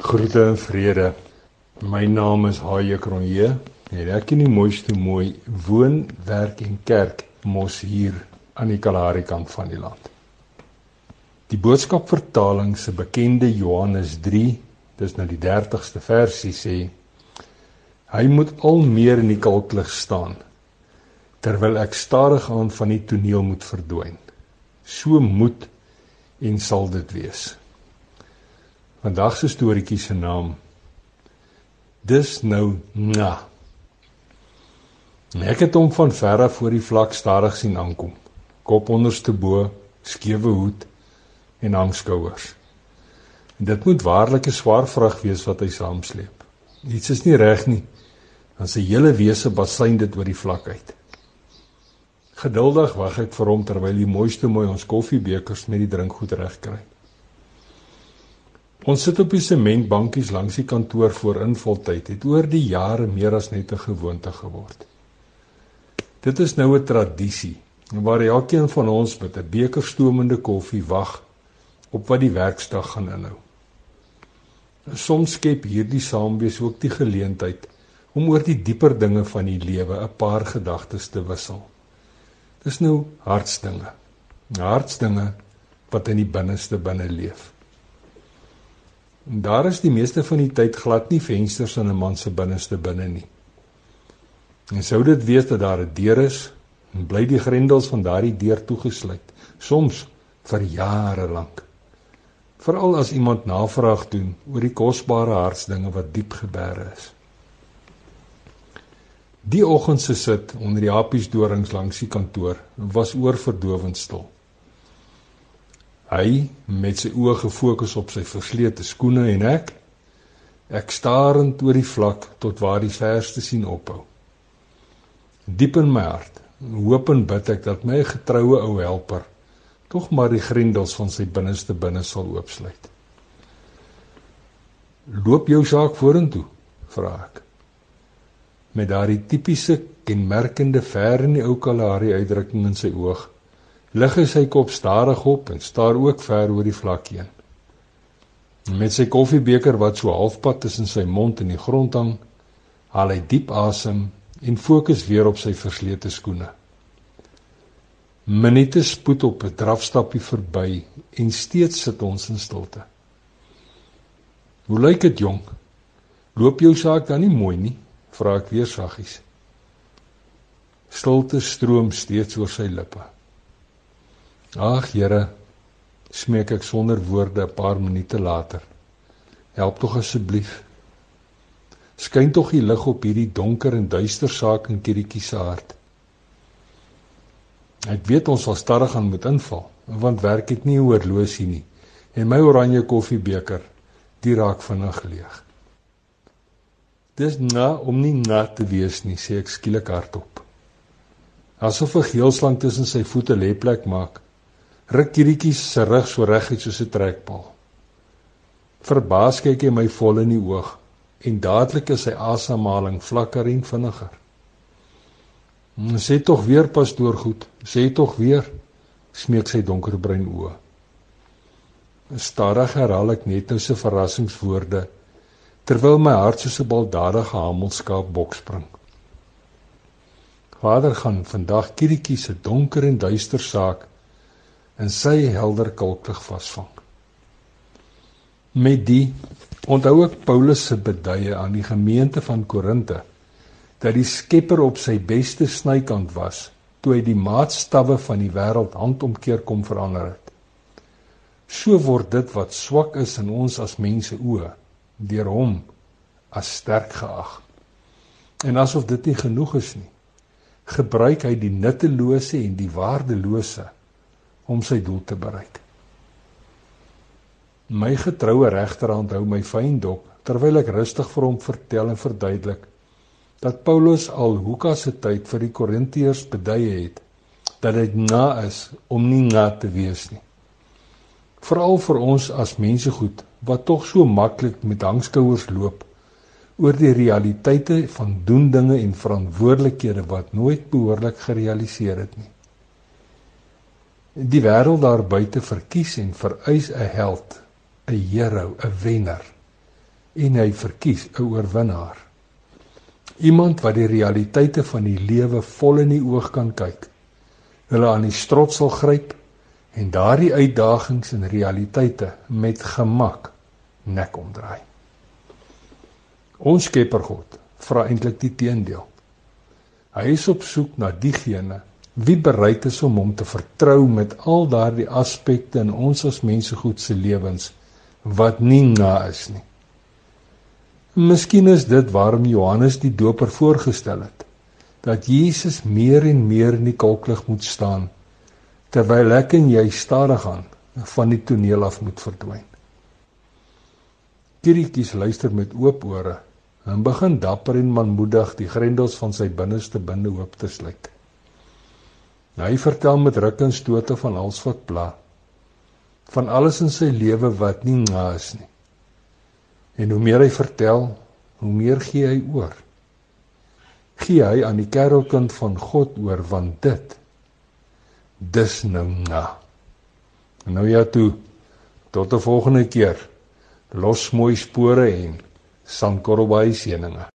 Groete en vrede. My naam is Haie Kronje en ek in die mooiste mooi woon, werk en kerk mos hier aan die Kalahari kant van die land. Die boodskap vertaling se bekende Johannes 3, dis nou die 30ste versie sê hy moet al meer in die kalklig staan terwyl ek stadig aan van die toneel moet verdwyn. So moet en sal dit wees. Vandag se storieetjie se naam Dis nou na. Ek het hom van ver af voor die vlak stadig sien aankom. Kop onderste bo, skewe hoed en hangskouers. En dit moet waarlik 'n swaar vrag wees wat hy saamsleep. Iets is nie reg nie. Dan sy hele wese basyn dit oor die vlak uit. Geduldig wag ek vir hom terwyl hy mooiste mooi ons koffiebekers met die drinkgoed regkry. Ons sit op die sementbankies langs die kantoor voor involtyd het oor die jare meer as net 'n gewoonte geword. Dit is nou 'n tradisie waar elkeen van ons met 'n beker stoomende koffie wag op wat die werksdag gaan inhou. Soms skep hierdie saamwees ook die geleentheid om oor die dieper dinge van die lewe 'n paar gedagtes te wissel. Dis nou hartsdinge. Hartsdinge wat in die binneste binne leef. Daar is die meeste van die tyd glad nie vensters in 'n man se binneste binne nie. En sou dit wees dat daar 'n deur is, en bly die grendels van daardie deur toegesluit, soms vir jare lank. Veral as iemand navraag doen oor die kosbare hartsdinge wat diep gebeere is. Die oggend se sit onder die happies dorings langs die kantoor was oorverdowend stil. Hy met sy oë gefokus op sy verslete skoene en ek ek starend oor die vlak tot waar die verste sien ophou. Diep in my hart hoop en bid ek dat my getroue ou helper tog maar die grendels van sy binneste binne sal oopsluit. Loop jou saak vorentoe, vra ek. Met daardie tipiese kenmerkende ver in die ou Kalahari uitdrukking in sy oog lig hy sy kop stadig op en staar ook ver oor die vlak heen. Met sy koffiebeker wat so halfpad tussen sy mond en die grond hang, haal hy diep asem en fokus weer op sy verslete skoene. Minute spoed op 'n drafstappie verby en steeds sit ons in stilte. Hoe lyk dit, jong? Loop jou saak dan nie mooi nie? vra ek weer saggies. Stilte stroom steeds oor sy lippe. Ag Here, smeek ek sonder woorde 'n paar minute later. Help tog asseblief. Skyn tog die lig op hierdie donker en duister saak in Kirietjie se hart. Ek weet ons sal stadig aan moet inval, want werk het nie oorloosie nie en my oranje koffiebeker, die raak vinnig leeg. Dis na om nie nat te wees nie, sê ek skielik hardop. Asof 'n geelslang tussen sy voete lê plek maak ruk Kirietjie se rug so reguit soos 'n trekpaal. Verbaas kyk hy my vol in die oog en dadelik is sy asemhaling vlakker en vinniger. "Sê tog weer pastoor goed, sê tog weer," smeek sy donkerbruin oë. Stadig herhaal ek net nou se verrassingswoorde terwyl my hart soos 'n baldadige hamelskaap bokspring. Vader gaan vandag Kirietjie se donker en duister saak in sy helder kalklig vasvang. Met die onthou ek Paulus se beduie aan die gemeente van Korinte dat die Skepper op sy beste snykant was toe hy die maatstawwe van die wêreld handomkeer kom verander het. So word dit wat swak is in ons as mense oë deur hom as sterk geag. En asof dit nie genoeg is nie, gebruik hy die nuttelose en die waardelose om sy doel te bereik. My getroue regterhand hou my fyn dop terwyl ek rustig vir hom vertel en verduidelik dat Paulus al Hoeka se tyd vir die Korintiërs beduie het dat dit na is om nie na te wees nie. Veral vir ons as mense goed wat tog so maklik met hangskouers loop oor die realiteite van doen dinge en verantwoordelikhede wat nooit behoorlik gerealiseer het nie. Die wêreld daar buite verkies en vereis 'n held, 'n hero, 'n wenner en hy verkies 'n oorwinnaar. Iemand wat die realiteite van die lewe vol in die oog kan kyk. Hulle aan die strot sal gryp en daardie uitdagings en realiteite met gemak nek omdraai. Ons Skepper God vra eintlik die teendeel. Hy is op soek na diegene wie bereid is om hom te vertrou met al daardie aspekte in ons as mense goed se lewens wat nie na is nie. Miskien is dit waarom Johannes die Doper voorgestel het dat Jesus meer en meer in die kalklig moet staan terwyl ek en jy stadig aan van die toneel af moet verdwyn. Kirietjies luister met oop ore en begin dapper en manmoedig die grendels van sy binneste binde oop te sluit. Hy vertel met ruk en stote van alles wat pla, van alles in sy lewe wat nie naas nie. En hoe meer hy vertel, hoe meer gee hy oor. Gee hy aan die kerelkind van God oor want dit dis nou na. Nou ja toe tot 'n volgende keer. Los mooi spore en sandkorrelbaai seëninge.